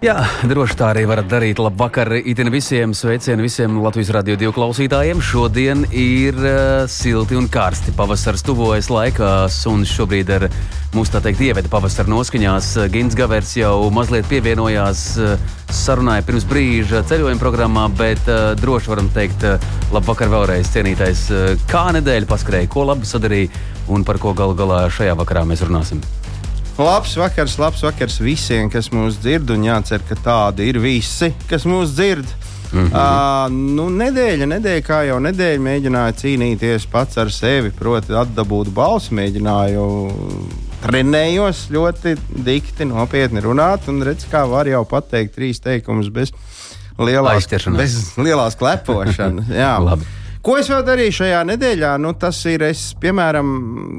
Jā, droši tā arī varat darīt. Labvakar, itin visiem sveicienu visiem Latvijas radio divu klausītājiem. Šodien ir uh, silti un karsti. Pavasars tuvojas laikās, un šobrīd ar mūsu tā teikt ieveda pavasara noskaņās. Gins Gavers jau mazliet pievienojās uh, sarunai pirms brīža ceļojuma programmā, bet uh, droši varam teikt, uh, labvakar vēlreiz cienītais. Uh, kā nedēļa paskrēja, ko labi sadarīja un par ko galu galā šajā vakarā mēs runāsim. Labs vakars, labs vakars visiem, kas mūs dzird, un jācer, ka tādi ir visi, kas mūs dzird. Mm -hmm. uh, nu, nedēļa, nedēļa, kā jau nedēļa, mēģināju cīnīties pats ar sevi, proti, atdabūt balsi, mēģināju trenējos ļoti dikti, nopietni runāt, un redz, kā var jau pateikt trīs teikumus bez lielās, bez lielās klepošanas. Ko es vēl darīju šajā nedēļā? Nu, tas ir, es, piemēram,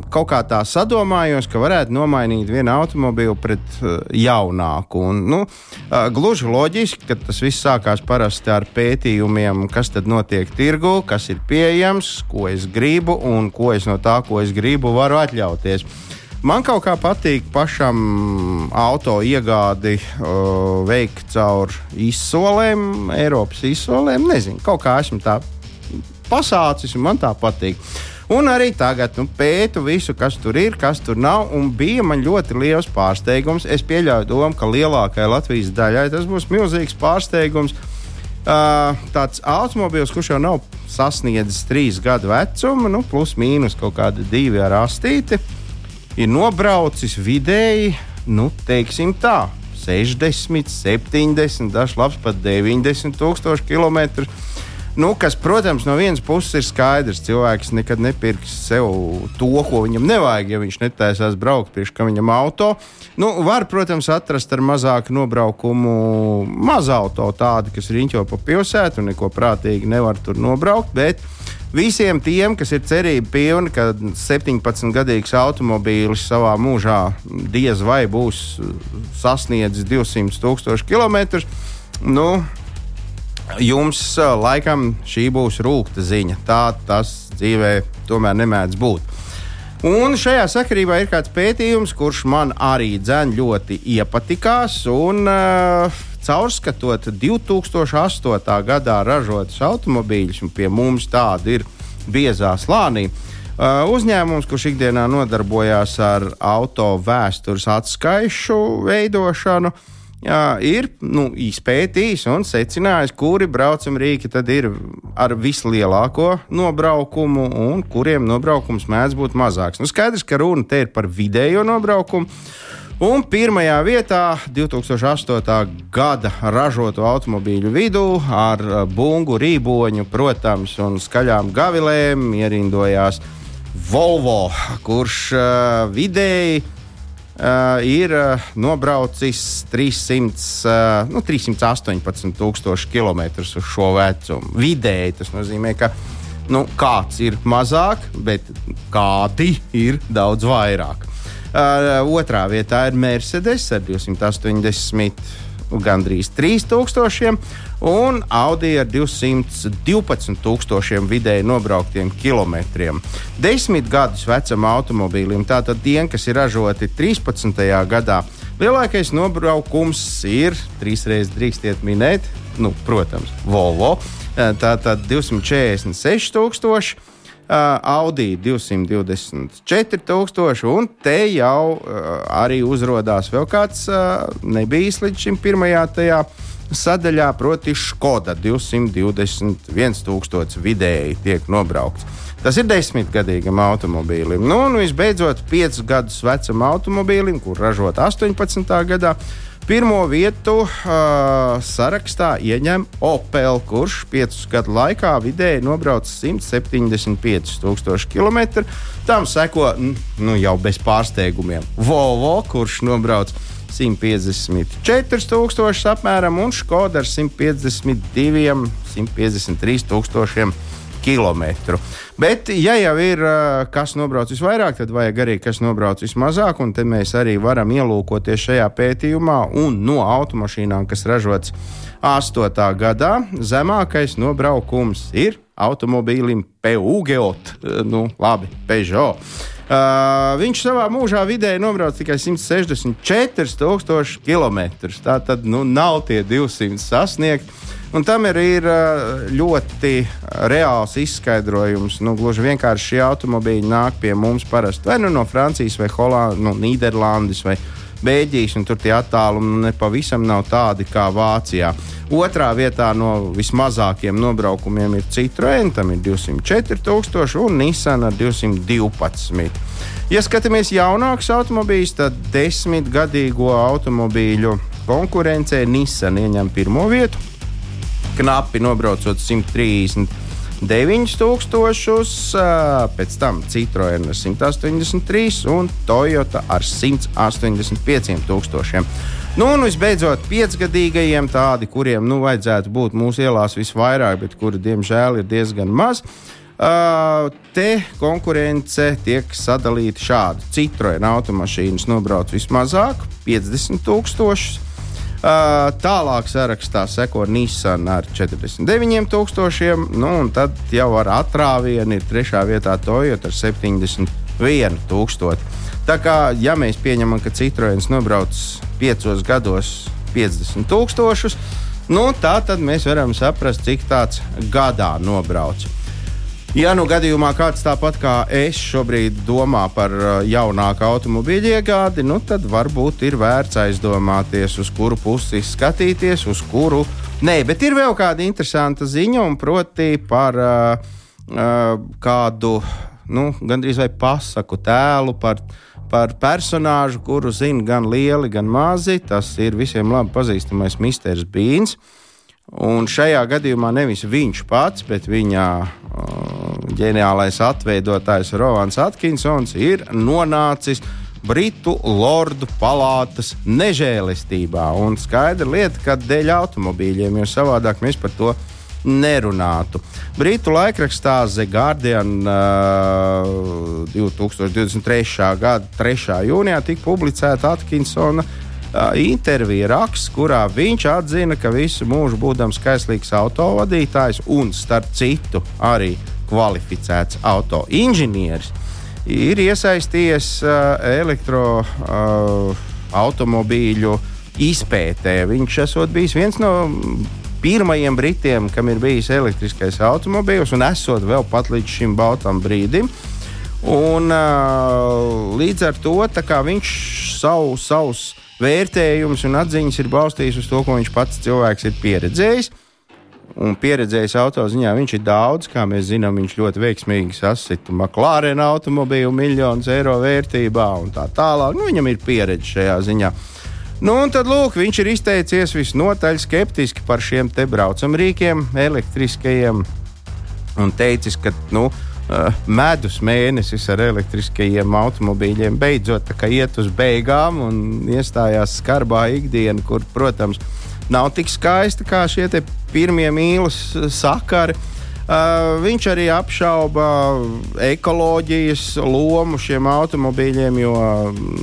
kaut kā tā sadomājos, ka varētu nomainīt vienu automobīlu pret uh, jaunāku. Un, nu, uh, gluži loģiski, ka tas viss sākās parasti ar pētījumiem, kas tad notiek tirgu, kas ir pieejams, ko es gribu un ko es no tā, ko es gribu, varu atļauties. Man kaut kā patīk pašam auto iegādi uh, veikt caur izsolēm, Eiropas izsolēm. Nezinu, kaut kā esmu tā pasācis, un man tā patīk. Un arī tagad nu, pētu visu, kas tur ir, kas tur nav. Bija man ļoti liels pārsteigums. Es pieļauju domu, ka lielākajai Latvijas daļai tas būs milzīgs pārsteigums. Uh, tāds automobilis, kurš jau nav sasniedzis trīs gadu vecumu, nu, plus mīnus kaut kādi divi ar astīti, ir nobraucis vidēji, nu, teiksim tā, 60, 70, dažs labs pat 90 tūkstoši kilometru. Nu, kas, protams, no vienas puses ir skaidrs, cilvēks nekad nepirks sev to, ko viņam nevajag, ja viņš netaisās braukt priekš kam viņam auto. Nu, var, protams, atrast ar mazāku nobraukumu mazu auto, tādu, kas riņķo pa pilsētu un neko prātīgi nevar tur nobraukt. Bet visiem tiem, kas ir cerība pilni, ka 17-gadīgs automobīlis savā mūžā diez vai būs sasniedzis 200 tūkstošu kilometrus, nu, jums laikam šī būs rūkta ziņa. Tā tas dzīvē tomēr nemēdz būt. Un šajā sakarībā ir kāds pētījums, kurš man arī dzēn ļoti iepatikās. Un, uh, caurskatot 2008. gadā ražotus automobīļus, un pie mums tādi ir biezā slānī. Uh, uzņēmums, kurš ikdienā nodarbojās ar auto vēstures atskaišu veidošanu, uh, jā, ir nu, izpētījis un secinājis, kuri braucam rīki ir ar vislielāko nobraukumu un kuriem nobraukums mēdz būt mazāks. Nu, skaidrs, ka runa te ir par vidējo nobraukumu. Un pirmajā vietā 2008. gada ražoto automobīļu vidū ar bungu rīboņu, protams, un skaļām gavilēm ierindojās Volvo, kurš uh, vidēji Uh, ir uh, nobraucis 300, uh, nu, 318 tūkstoši km uz šo vecumu. Vidēji tas nozīmē, ka nu, kāds ir mazāk, bet kādi ir daudz vairāk. Uh, otrā vietā ir Mercedes ar 280 gandrīz 3000, un Audi ar 212,000 vidēji nobrauktiem kilometriem. Desmit gadus vecam automobīlim, tātad tiem, kas ir ražoti 13. gadā, lielākais nobraukums ir trīs reizes drīkstiet minēt, nu, protams, Volvo. Tātad 246,000. Uh, Audi 224,000, un te jau uh, arī uzrādās vēl kāds uh, nebijis līdz šim pirmajā tajā sadaļā, proti, Skoda 221,000 vidēji tiek nobraukts. Tas ir desmitgadīgam automobīlim. Nu, un visbeidzot, piecus gadus vecam automobīlim, kur ražot 18. gadā, Pirmo vietu uh, sarakstā ieņem Opel, kurš piecu gadu laikā vidēji nobrauc 175,000 km. Tam seko nu, jau bez pārsteigumiem Volvo, kurš nobrauc 154,000 apmēram, un Skoda ar 152, 153 tūkstošiem kilometru. Bet, ja jau ir kas nobrauc visvairāk, tad vajag arī kas nobrauc vismazāk, un te mēs arī varam ielūkoties šajā pētījumā. Un no automašīnām, kas ražotas 8. gadā, zemākais nobraukums ir automobīlim Peugeot, nu, labi, Peugeot. Uh, viņš savā mūžā vidēji nobrauc tikai 164,000 km. Tā tad nu, nav tie 200 sasniegti. Un tam ir, ir ļoti reāls izskaidrojums. Nu, gluži vienkārši šie automobīļi nāk pie mums parasti vai nu no Francijas, vai Holandas, no Nīderlandes vai Bēļģijas, un tur tie attālumi nu, nepavisam nav tādi kā Vācijā. Otrā vietā no vismazākiem nobraukumiem ir Citroen, tam ir 204,000 un Nissan ar 212. Ja skatāmies jaunākus automobīļus, tad desmitgadīgo automobīļu konkurencē Nissan ieņem pirmo vietu, knapi nobraucot 130. 9000, pēc tam Citroen ar 183 un Toyota ar 185 tūkstošiem. Nu, un visbeidzot, piecgadīgajiem, tādi, kuriem nu, vajadzētu būt mūsu ielās visvairāk, bet kuri, diemžēl, ir diezgan maz. Uh, te konkurence tiek sadalīta šādi. Citroen automašīnas nobrauc vismazāk, 50 tūkstošus. Tālāk sarakstā seko Nissan ar 49,000, nu, un tad jau ar atrāvienu ir trešā vietā Toyota ar 71,000. Tā kā ja mēs pieņemam, ka Citroens nobrauc piecos gados 50,000, nu, tā tad mēs varam saprast, cik tāds gadā nobrauc. Ja nu gadījumā kāds tāpat kā es šobrīd domā par uh, jaunāku automobīļu iegādi, nu tad varbūt ir vērts aizdomāties, uz kuru pusi skatīties, uz kuru. Nē, bet ir vēl kāda interesanta ziņa, un proti par uh, uh, kādu nu, gandrīz vai pasaku tēlu, par, par personāžu, kuru zina gan lieli, gan mazi. Tas ir visiem labi pazīstamais Misters Bīns. Un šajā gadījumā nevis viņš pats, bet viņa uh, ģeniālais atveidotājs Rovans Atkinsons ir nonācis Britu lordu palātas nežēlistībā. Un skaidra lieta, ka dēļ automobīļiem, jo savādāk mēs par to nerunātu. Britu laikrakstā The Guardian uh, 2023. gada 3. jūnijā tika publicēta Atkinsona intervija raksts, kurā viņš atzina, ka visu mūžu būdams kaislīgs autovadītājs un, starp citu, arī kvalificēts auto inženieris, ir iesaistījies elektroautomobīļu izpētē. Viņš esot bijis viens no pirmajiem britiem, kam ir bijis elektriskais automobīls, un esot vēl pat līdz šim baltam brīdim. Un, uh, līdz ar to viņš savu, savus vērtējums un atziņas ir balstīts uz to, ko viņš pats cilvēks ir pieredzējis. Un pieredzējis autoziņā viņš ir daudz, kā mēs zinām, viņš ļoti veiksmīgi sasita McLaren automobīlu miljonus eiro vērtībā un tā tālāk. Nu, viņam ir pieredze šajā ziņā. Nu, un tad lūk, viņš ir izteicies visnotaļ skeptiski par šiem te braucamrīkiem, elektriskajiem, un teicis, ka nu, uh, medus mēnesis ar elektriskajiem automobīļiem beidzot iet uz beigām un iestājās skarbā ikdiena, kur, protams, nav tik skaista kā šie pirmie mīlestības sakari. Uh, viņš arī apšauba ekoloģijas lomu šiem automobīļiem, jo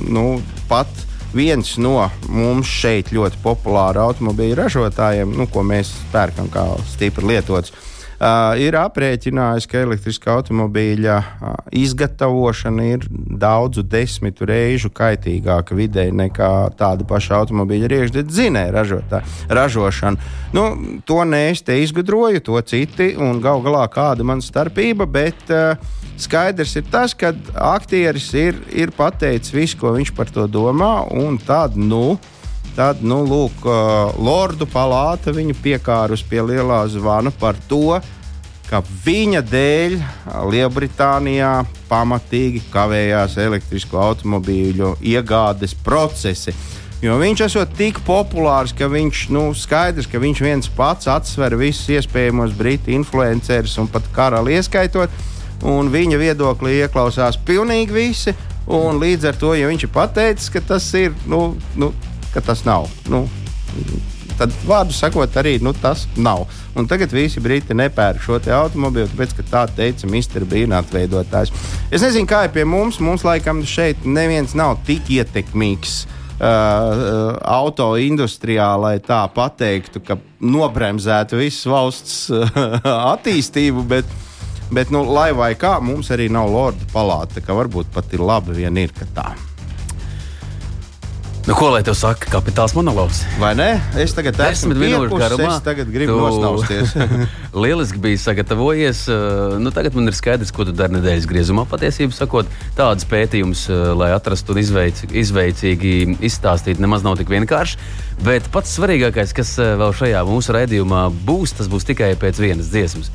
nu, pat viens no mums šeit ļoti populāru automobīļu ražotājiem, nu, ko mēs pērkam kā stipri lietotus, Uh, ir aprēķinājis, ka elektriskā automobīļa uh, izgatavošana ir daudzu desmitu reižu kaitīgāka videi nekā tāda paša automobīļa iekšdedzinēja ražošana. Nu, to nē, es te izgudroju, to citi, un gal galā kāda man starpība, bet uh, skaidrs ir tas, ka aktieris ir, ir pateicis visu, ko viņš par to domā, un tad, nu, Tad, nu, lūk, Lordu palāta viņu piekārus pie lielā zvana par to, ka viņa dēļ Lielbritānijā pamatīgi kavējās elektrisko automobīļu iegādes procesi. Jo viņš esot tik populārs, ka viņš nu, skaidrs, ka viņš viens pats atsver visus iespējamos brītu influencerus un pat karali ieskaitot, un viņa viedoklī ieklausās pilnīgi visi. Un līdz ar to, ja viņš ir pateicis, ka tas ir nu, nu, ka tas nav. Nu, tad, vārdu sakot, arī nu, tas nav. Un tagad visi briti nepērk šo automobīlu, tāpēc, ka tā teica Mr. Bean atveidotājs. Es nezinu, kā ir pie mums. Mums laikam šeit neviens nav tik ietekmīgs. Uh, auto industrijā, lai tā pateiktu, ka nobremzētu visu valsts uh, attīstību, bet, bet nu, lai vai kā, mums arī nav lordu palāta, varbūt pat ir labi vien ir, tā. Nu, ko lai te saka, kapitāls monologs? Vai ne? Es tagad esmu minūšu garumā. Es tagad gribu tu... nosnausties. Lieliski bija sagatavojies. Eh, nu, tagad man ir skaidrs, ko tu dari nedēļas griezumā. Patiesībā sakot, tādas pētījumus, eh, lai atrastu un izveic, izveicīgi izstāstītu, nemaz nav tik vienkārši. Bet pats svarīgākais, kas eh, vēl šajā mūsu raidījumā būs, tas būs tikai pēc vienas dziesmas.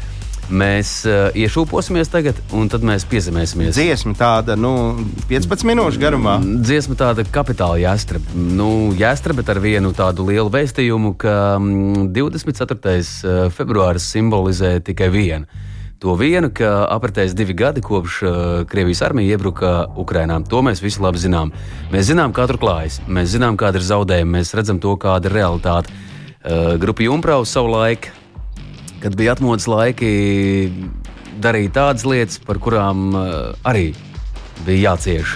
Mēs uh, iešūposimies tagad, un tad mēs piezemēsimies. Dziesma tāda, nu, 15 minūšu garumā. Mm, dziesma tāda kapitāla jāstrāba. Nu, jāstrāba, bet ar vienu tādu lielu vēstījumu, ka 24. Mm, februāris simbolizē tikai vienu. To vienu, ka apritēs divi gadi kopš uh, Krievijas armija iebruka Ukrajinā. To mēs visi labi zinām. Mēs zinām, kā tur klājas, mēs zinām, kāda ir zaudējuma, mēs redzam to, kāda ir realitāte. Uh, Grupa Junkraus savu laiku kad bija atmodas laiki, darīja tādas lietas, par kurām uh, arī bija jācieš.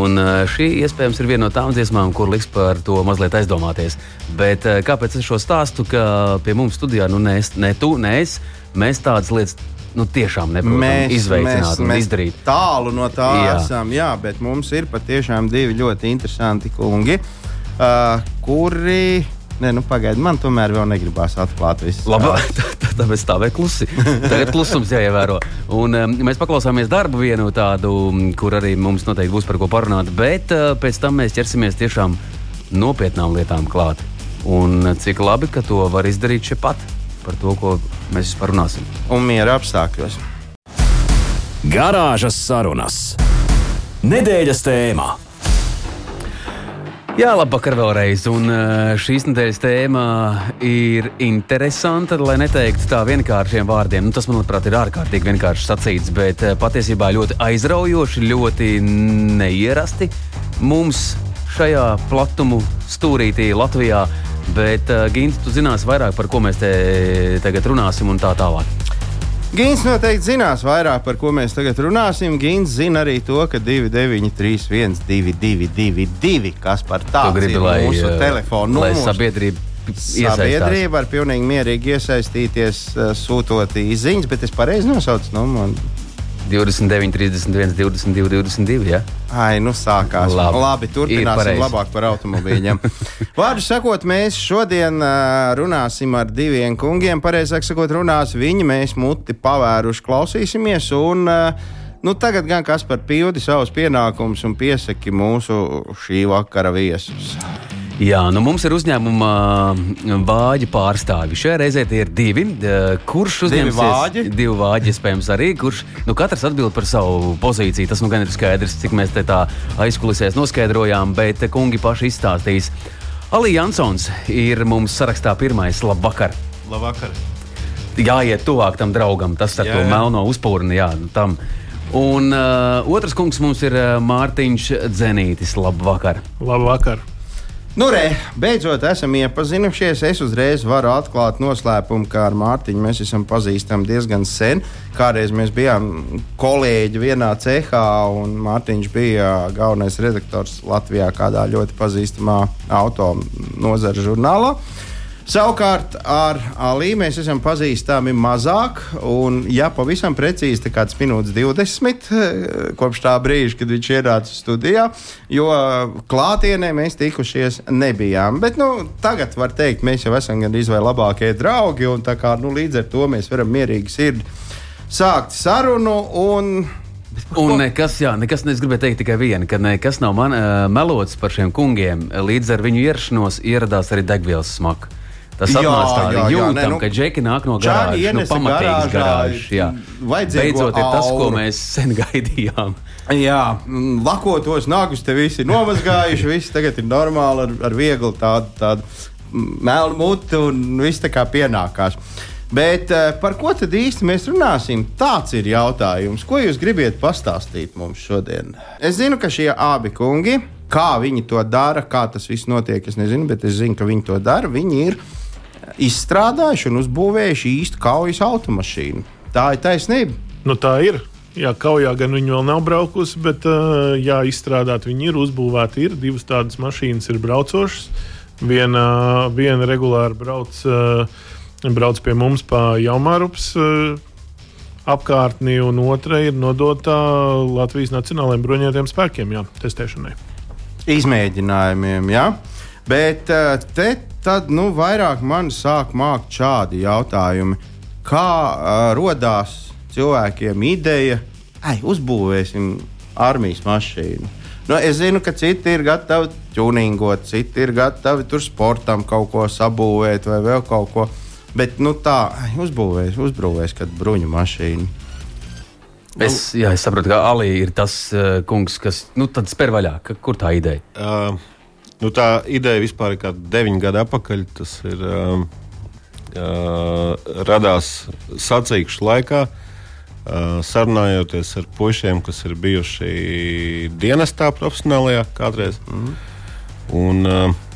Un uh, šī iespējams ir viena no tām dziesmām, kur liks par to mazliet aizdomāties. Bet uh, kāpēc es šo stāstu, ka pie mums studijā nu, ne, es, ne tu, ne es, mēs tādas lietas nu, tiešām neprotam izveicināt un izdarīt. Tālu no tā jā. esam, jā, bet mums ir patiešām divi ļoti interesanti kungi, uh, kuri Nē, nu pagaidi, man tomēr vēl negribās atklāt visu. Labi, tāpēc stāvēja klusi. Tagad klusums jāievēro. Un, um, mēs paklausāmies darbu vienu tādu, kur arī mums noteikti būs par ko parunāt, bet uh, pēc tam mēs ķersimies tiešām nopietnām lietām klāt. Un cik labi, ka to var izdarīt šeit pat par to, ko mēs parunāsim. Un miera apstākļos. Garāžas sarunas. Nedēļas tēmā. Jā, labvakar vēlreiz. Un šīs nedēļas tēma ir interesanta, lai neteiktu tā vienkāršiem vārdiem. Nu, tas, manuprāt, ir ārkārtīgi vienkārši sacīts, bet patiesībā ļoti aizraujoši, ļoti neierasti mums šajā platumu stūrītī Latvijā. Bet, Gins, tu zināsi vairāk par ko mēs te tagad runāsim un tā tālāk. Gins noteikti zinās vairāk par ko mēs tagad runāsim. Gins zina arī to, ka 293, 222, kas par tādu ir lai, mūsu telefonu numurs. Sabiedrība Sabiedrība var pilnīgi mierīgi iesaistīties, sūtot īsiņas, bet es pareizi nosaucu numuru. 29, 31, 22, 22. Ja? Ai, nu sākās. Labi, Labi turpināsim labāk par automobīļiem. Vārdu sakot, mēs šodien runāsim ar diviem kungiem. Pareizāk sakot, runās viņi, mēs muti pavēruši, klausīsimies. Un, Nu, tagad gan kas par pildi savus pienākumus un piesaki mūsu šī vakara viesus. Jā, nu mums ir uzņēmuma vāģi pārstāvi. Šajā reizē tie ir divi. Kurš uzņemsies? Divi vāģi. Divi vāģi, iespējams, arī. Kurš, nu, katrs atbild par savu pozīciju. Tas nu gan ir skaidrs, cik mēs te tā aizkulisēs noskaidrojām, bet kungi paši izstāstīs. Ali Jansons ir mums sarakstā pirmais. Labvakar! Labvakar! Jāiet tuvāk tam draugam, tas ar jā, to jā. melno uzpūrni. Jā, nu, tam. Un uh, otrs kungs mums ir Mārtiņš Zenītis. Labvakar! Labvakar! Nu, re, beidzot, esam iepazinušies. Es uzreiz varu atklāt noslēpumu, ka ar Mārtiņu mēs esam pazīstami diezgan sen. Kādreiz mēs bijām kolēģi vienā cehā, un Mārtiņš bija galvenais redaktors Latvijā kādā ļoti pazīstamā auto nozara žurnālā. Savukārt ar Alī mēs esam pazīstami mazāk, un ja pavisam precīzi, tā kāds minūtes 20 eh, kopš tā brīža, kad viņš ienāca studijā, jo klātienē mēs tikušies nebijām. Bet nu, tagad var teikt, mēs jau esam gandrīz vai labākie draugi, un kā, nu, līdz ar to mēs varam mierīgi sirdi sākt sarunu. Un Un nekas, jā, nekas, es gribēju teikt tikai vienu, ka nekas nav man, uh, melots par šiem kungiem. Līdz ar viņu ierašanos ieradās arī degvielas smags. Tas atnāca tā, jā, jūtam, jā, ne, nu, ka džeki nāk no garāžas, nu, pamatīgas garāžas. Jā, beidzot ir tas, ko mēs sen gaidījām. Jā, mm, lakotos nagus te visi nomazgājuši, viss tagad ir normāli ar, ar vieglu tādu, tādu melnu muti un viss tā kā pienākās. Bet uh, par ko tad īsti mēs runāsim? Tāds ir jautājums. Ko jūs gribiet pastāstīt mums šodien? Es zinu, ka šie abi kungi Kā viņi to dara, kā tas viss notiek, es nezinu, bet es zinu, ka viņi to dara. Viņi ir izstrādājuši un uzbūvējuši īstu kaujas automašīnu. Tā ir taisnība. Nu, tā ir. Jā, kaujā gan viņi vēl nav braukusi, bet uh, jā, izstrādāti viņi ir, uzbūvēti ir. Divas tādas mašīnas ir braucošas. Viena, viena regulāri brauc, uh, brauc pie mums pa Jaunmārupas uh, apkārtni, un otra ir nodota Latvijas Nacionālajiem bruņotajiem spēkiem, jā, testēšanai. Izmēģinājumiem, jā. Bet uh, te tad nu, vairāk man sāk mākt šādi jautājumi. Kā uh, radās cilvēkiem ideja, ai, uzbūvēsim armijas mašīnu? Nu, es zinu, ka citi ir gatavi tuningot, citi ir gatavi tur sportam kaut ko sabūvēt vai vēl kaut ko. Bet nu, tā, uzbūvēs, uzbūvēs kādu bruņu mašīnu. Es, jā, es saprotu, ka Alī ir tas uh, kungs, kas nu, spēr vaļā. Kur tā ideja? Uh, nu, tā ideja vispār ir kāda deviņu gadu atpakaļ. Tas ir uh, uh, radās sacīkšu laikā. Uh, sarunājoties ar puikiem, kas ir bijuši dienestā, profesionālajā kādreiz. Mm. Un, uh,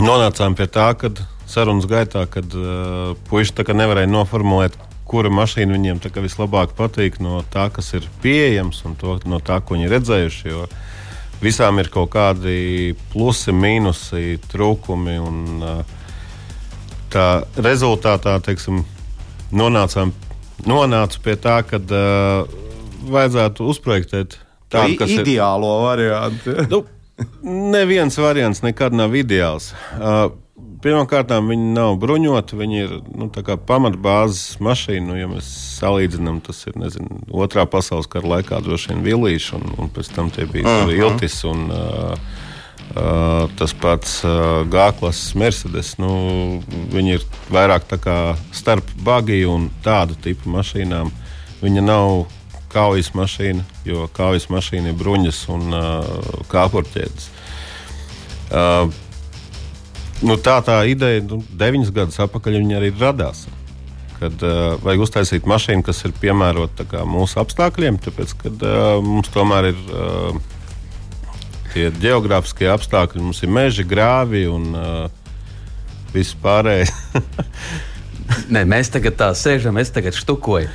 nonācām pie tā, ka sarunas gaitā, kad uh, puiši nevarēja noformulēt, kura mašīna viņiem vislabāk patīk no tā, kas ir pieejams un to, no tā, ko viņi redzējuši. Jo visām ir kaut kādi plusi, mīnusi, trūkumi. Un, tā rezultātā teiksim, nonācām, nonācu pie tā, ka uh, vajadzētu uzprojektēt tādu, ir ideālo variantu. nu, neviens variants nekad nav ideāls. Uh, Pirmkārt, viņi nav bruņoti. Viņi ir nu, pamatbāzes mašīna. Nu, ja mēs salīdzinām, tas ir nezinu, otrā pasaules kara laikā droši vien vilīši, un, un pēc tam tie bija uh -huh. iltis. Un, uh, Uh, tas pats uh, G-klases Mercedes. Nu, viņi ir vairāk starp bagiju un tādu tipu mašīnām. Viņa nav kaujas mašīna, jo kaujas mašīna ir bruņas un uh, kāpurķēdes. Uh, Nu, tā tā ideja, nu, deviņus gadus atpakaļ arī radās. Kad uh, vajag uztaisīt mašīnu, kas ir piemērota mūsu apstākļiem, tāpēc, kad uh, mums tomēr ir uh, tie geogrāfiskie apstākļi, mums ir meži, grāvi un uh, viss pārējais. Nē, mēs tagad tā sēžam, es tagad štukoju.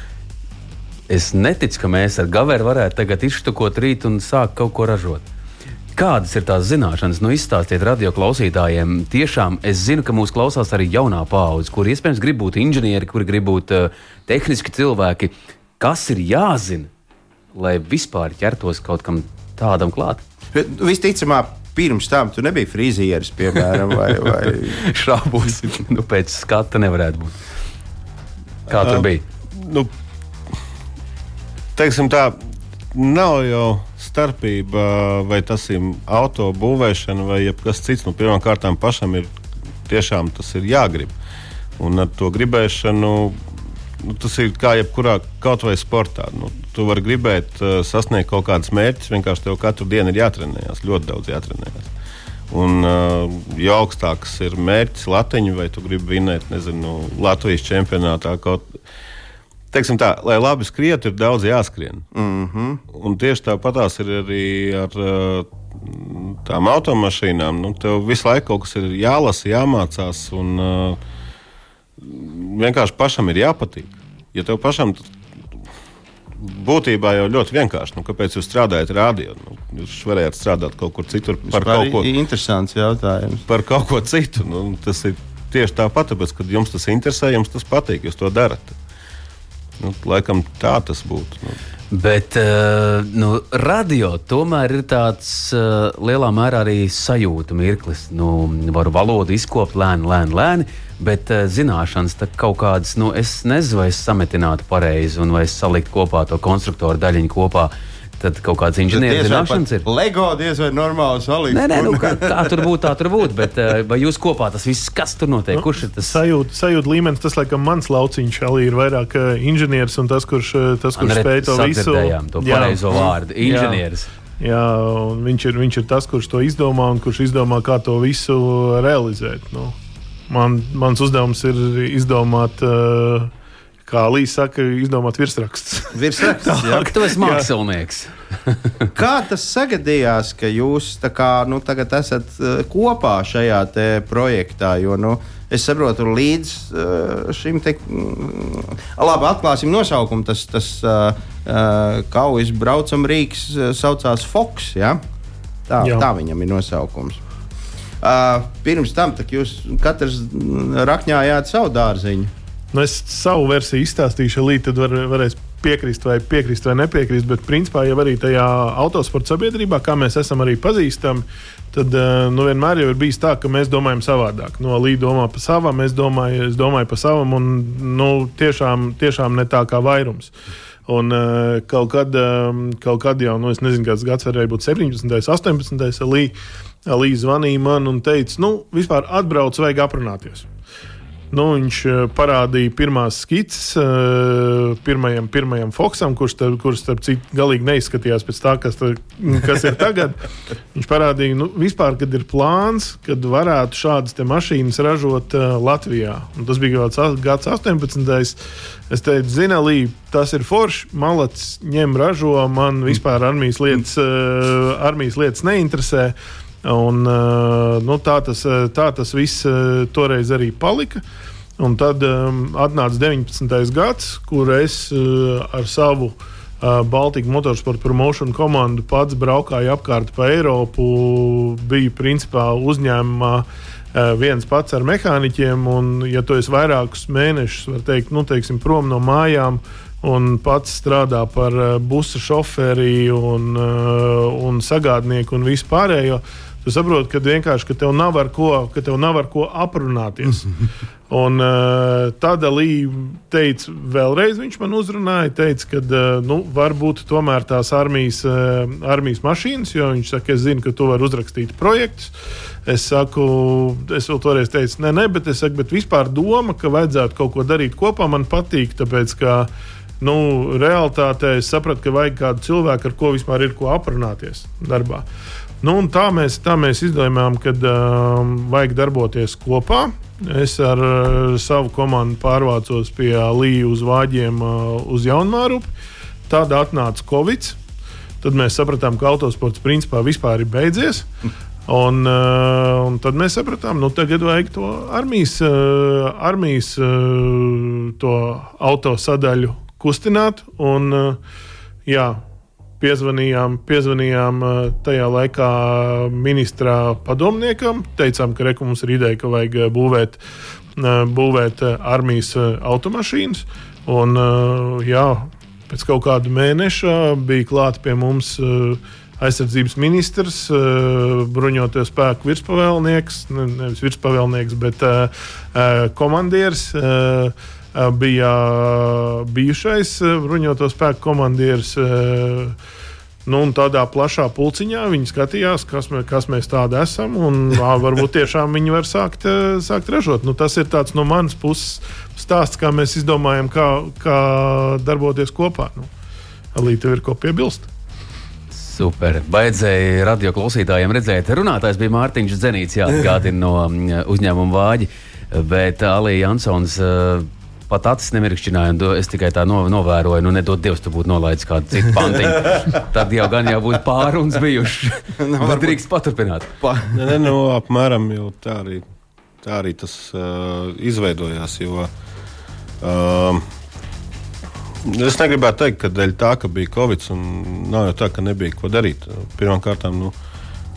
Es neticu, ka mēs ar Gaveru varētu tagad izštukot rīt un sākt kaut ko ražot. Kādas ir tās zināšanas? Nu, izstāstiet radio klausītājiem. Tiešām es zinu, ka mūsu klausās arī jaunā paudze, kur iespējams grib būt inženieri, kur grib būt uh, tehniski cilvēki. Kas ir jāzina, lai vispār ķertos kaut kam tādam klāt? Visticamāk, pirms tam tu nebija frizieris, piemēram, vai, vai... šābūs. nu, pēc skata nevarētu būt. Kā tur uh, bija? Nu, teiksim tā, nav jau starpība, vai tas ir auto būvēšana vai kas cits. Nu, Pirmkārt, pašam ir tiešām tas ir jāgrib. Un ar to gribēšanu nu, tas ir kā jebkurā kaut vai sportā. Nu, tu vari gribēt uh, sasniegt kaut kādus mērķus, vienkārši tev katru dienu ir jātrenējas, ļoti daudz jātrenējas. Un, uh, jo augstāks ir mērķis latiņš, vai tu gribi vinēt, nezinu, Latvijas čempionātā kaut kādā teiksim tā, lai labi skrietu, ir daudz jāskrien. Mm -hmm. Un tieši tāpatās ir arī ar uh, tām automašīnām. Nu, tev visu laiku kaut kas ir jālasa, jāmācās, un uh, vienkārši pašam ir jāpatīk. Ja tev pašam būtībā jau ļoti vienkārši. Nu, kāpēc jūs strādājat rādio? Nu, jūs varējāt strādāt kaut kur citur par kaut ko interesantu jautājumu. Par kaut ko citu. Nu, tas ir tieši tāpat, tāpēc, kad jums tas interesē, jums tas patīk, jūs to darat. Nu, laikam tā tas būtu. Nu. Bet uh, nu, radio tomēr ir tāds uh, lielā mērā arī sajūta mirklis. Nu, varu valodu izkopt lēni, lēni, lēni, bet uh, zināšanas kaut kādas, nu, es nezinu, vai es sametinātu pareizi un vai es saliktu kopā to konstruktoru daļiņu kopā. Uh, tad kaut kādas inženieru zināšanas ir. Lego diez vai normāli salikt. Nē, nē, nu, kā, kā tur būtu, tā tur būtu. Bet eh, vai jūs kopā tas viss, kas tur notiek? Nu, Kurš ir tas? Sajūta, sajūta līmenis, tas laikam mans lauciņš arī ir vairāk uh, inženieris un tas, kurš, uh, tas, kurš spēj to visu. To pareizo vārdu - inženieris. Jā, viņš ir, viņš ir tas, kurš to izdomā un kurš izdomā, kā to visu realizēt. Nu, man, mans uzdevums ir izdomāt, uh, kā Līsija saka, izdomāt virsrakstus. Virsraksts, jā. Tu esi mākslinieks. Kā tas sagadījās, ka jūs tā kā, nu, tagad esat uh, kopā šajā te projektā? Jo, nu, es saprotu, līdz uh, šim te, mm, labi, atklāsim nosaukumu. Tas, tas uh, uh, kaujas braucam rīks saucās Fox. Ja? Tā, Jā. tā viņam ir nosaukums. Uh, pirms tam tak jūs katrs mm, rakņājāt savu dārziņu. Nu, es savu versiju izstāstīšu, līdz tad var, varēs piekrist vai piekrist vai nepiekrist. Bet, principā, jau arī tajā autosporta sabiedrībā, kā mēs esam arī pazīstami, tad eh, nu, vienmēr ir bijis tā, ka mēs domājam savādāk. No Līta domā par savam, es domāju, es domāju par savam, un nu, tiešām, tiešām ne tā kā vairums. Un uh, kaut, kad, um, kaut kad jau, nu, es nezinu, kāds gads varēja būt 17, 18. Līja zvanīja man un teica, nu, vispār atbrauc, vajag aprunāties. Nu, viņš eh, parādīja pirmās skices eh, pirmajam, pirmajam Foksam, kurš, starp, kurš starp citu, galīgi neizskatījās pēc tā, kas, tā, kas ir tagad. Viņš parādīja, nu, vispār, kad ir plāns, kad varētu šādas mašīnas ražot uh, Latvijā. Un tas bija kaut kāds gads 18. Es teicu, zina, Lī, tas ir forši. Malacis ņem, ražo. Man vispār armijas lietas, armijas lietas neinteresē. Un, uh, nu, tā, tas, uh, tā tas viss uh, toreiz arī palika. Un tad um, atnāca 19. gads, kur es uh, ar savu uh, Baltiku Motorsport Promotion komandu pats braukāju apkārt pa Eiropu. Biju principā uzņēmumā uh, viens pats ar mehāniķiem. Un, ja tu esi vairākus mēnešus, var teikt, nu, teiksim, prom no mājām, un pats strādā par uh, busa šoferi un, un sagādnieku un vispārējo. Tu saproti, ka vienkārši ka tev, nav ar ko, ka tev nav ar ko aprunāties. Un uh, tādā līnijā teica, vēlreiz viņš man uzrunāja, teica, ka uh, nu, varbūt tomēr tās armijas, uh, armijas mašīnas, jo viņš saka, es zinu, ka tu vari uzrakstīt projektus. Es saku, es vēl toreiz teicu, nē, nē, bet es saku, bet vispār doma, ka vajadzētu kaut ko darīt kopā, man patīk, tāpēc, ka nu, realitātē es sapratu, ka vajag kādu cilvēku, ar ko vispār ir ko aprunāties darbā. Nu, tā, mēs, tā mēs izdomājām, ka um, vajag darboties kopā. Es ar uh, savu komandu pārvācos pie Līja uz Vāģiem, uh, uz Jaunmārupi. Tad atnāca Covid. Tad mēs sapratām, ka autosports principā vispār ir beidzies. Un, uh, un tad mēs sapratām, ka nu, tagad vajag to armijas, uh, armijas uh, to autosadaļu kustināt. Un, uh, jā, piezvanījām, piezvanījām uh, tajā laikā ministra padomniekam. Teicām, ka reku mums ir ideja, ka vajag uh, būvēt, būvēt armijas automašīnas. Un, jā, pēc kaut kāda mēneša bija klāts pie mums. Aizsardzības ministrs, bruņoties spēku virspavēlnieks, ne, nevis virspavēlnieks, bet komandieris. Uh, bija bijušais uh, bruņoto spēku komandieris. Nu, tādā plašā pulciņā viņi skatījās, kas, mē, kas mēs tādi esam. Un, ā, varbūt tiešām viņi var sākt, eh, sākt ražot. Nu, tas ir tāds no manas puses stāsts, kā mēs izdomājam, kā, kā darboties kopā. Nu, Līta ir ko piebilst. Super. Baidzēja radio klausītājiem redzēt, runātājs bija Mārtiņš Zenīts, jāatgādina no mm, uzņēmuma vāģi. Bet Alija Jansons uh, pat acis nemirkšķināja. un Es tikai tā no, novēroju, nu, nedod Dievs, tu būtu nolaidis kādu citu pantiņu. Tad jau gan jau būtu pārunas bijušas. Nu, varbūt- drīkst paturpināt. Pa, Nē, nē, nu, apmēram jau tā arī, tā arī tas uh, izveidojās. Jo, uh, es negribētu teikt, ka dēļ tā, ka bija Covid, un nav jau tā, ka nebija ko darīt. Pirmkārt, nu,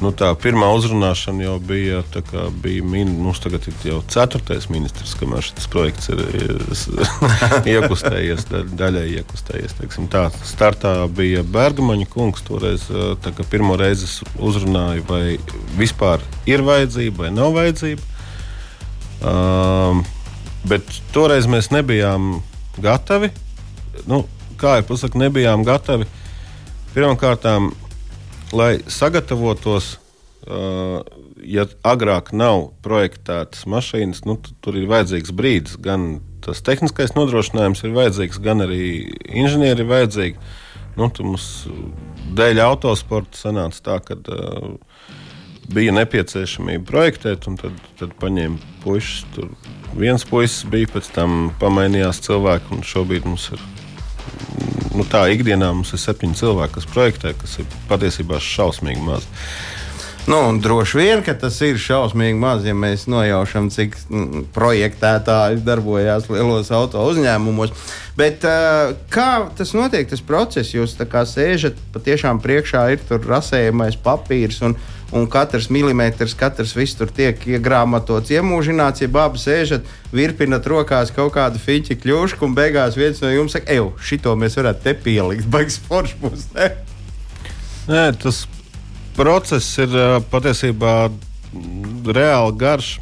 nu, tā pirmā uzrunāšana jau bija, kā bija min, mums tagad ir jau ceturtais ministrs, kamēr šis projekts ir, ir iekustējies, da, daļai iekustējies. teiksim Tā startā bija Bergmaņa kungs, toreiz kā pirmo reizi es uzrunāju, vai vispār ir vajadzība vai nav vajadzība. Um, bet toreiz mēs nebijām gatavi. Nu, kā jau pasakā, nebijām gatavi. Pirmkārt, lai sagatavotos, uh, ja agrāk nav projektētas mašīnas, nu, tur ir vajadzīgs brīdis. Gan tas tehniskais nodrošinājums ir vajadzīgs, gan arī inženieri ir vajadzīgi. Nu, mums dēļ autosporta sanāca tā, ka uh, bija nepieciešamība projektēt, un tad, tad paņēma puikas. Viens puisis bija, pēc tam pamainījās cilvēki, un šobrīd mums ir. Nu, tā ikdienā mums ir septiņi cilvēki, kas projektē, kas ir patiesībā šausmīgi maz. Nu, droši vien, ka tas ir šausmīgi maz, ja mēs nojaušam, cik mm, projektētāji darbojas lielos auto uzņēmumos. Bet uh, kā tas notiek, tas process? Jūs tā kā sēžat, patiešām priekšā ir rasējamais papīrs. Un, un katrs milimetrs, katrs viss tur tiek iegrāmatots, iemūžināts. Ja abi sēžat, virpinat rokās kaut kādu fiņķu kļūšku, un beigās viens no jums saka, ej, šito mēs varētu te pielikt, baigs foršs būs. Ne? Nē, tas process ir patiesībā reāli garš.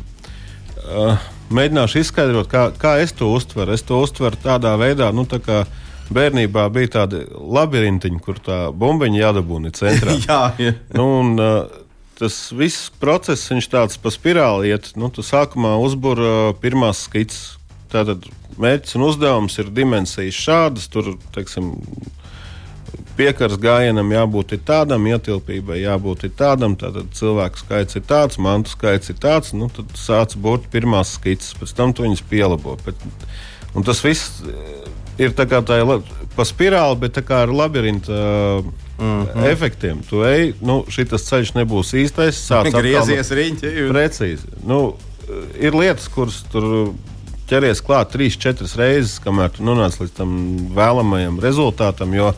Mēģināšu izskaidrot, kā, kā es to uztveru. Es to uztveru tādā veidā, nu, tā kā bērnībā bija tādi labirintiņi, kur tā bumbiņa jādabūna centrā. jā, jā. Nu, un, tas viss process, viņš tāds pa spirāli iet. Nu, tu sākumā uzbūr pirmās skices. Tātad mērķis un uzdevums ir dimensijas šādas. Tur, teiksim, piekars gājienam jābūt tādam, ietilpībai jābūt tādam, tad cilvēku skaits ir tāds, mantu skaits ir tāds. Nu, tad sāc būt pirmās skices, pēc tam tu viņus pielabo. Bet, un tas viss eh, ir tā kā tā ir pa spirāli, bet ar labirinta uh, mm -hmm. efektiem. Tu ej, nu, šis ceļš nebūs īstais. Sāc griezies riņķi. Precīzi. Nu, ir lietas, kuras tur ķeries klāt trīs, četras reizes, kamēr tu nonāc līdz tam vēlamajam rezultātam. Jo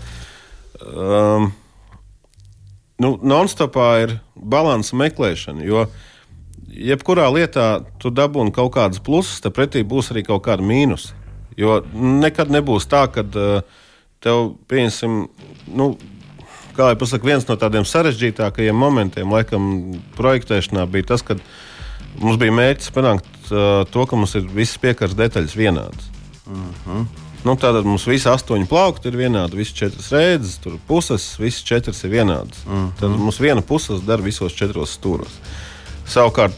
um, nu, non-stopā ir balanss meklēšana. Jo jebkurā lietā tu dabūni kaut kādas pluses, tad pretī būs arī kaut kāda mīnus. Jo nekad nebūs tā, ka uh, tev, pieņemsim, nu, kā jau pasaka, viens no tādiem sarežģītākajiem momentiem, laikam, projektēšanā bija tas, ka mums bija mērķis panākt uh, to, ka mums ir visas piekars detaļas vienādas. Uh mhm. -huh. Nu, tātad mums visi astoņi plaukti ir vienādi, visas četras rēdzes, tur puses, visas četras ir vienādas. Mm -hmm. Tad mums viena puse dara visos četros stūros. Savukārt,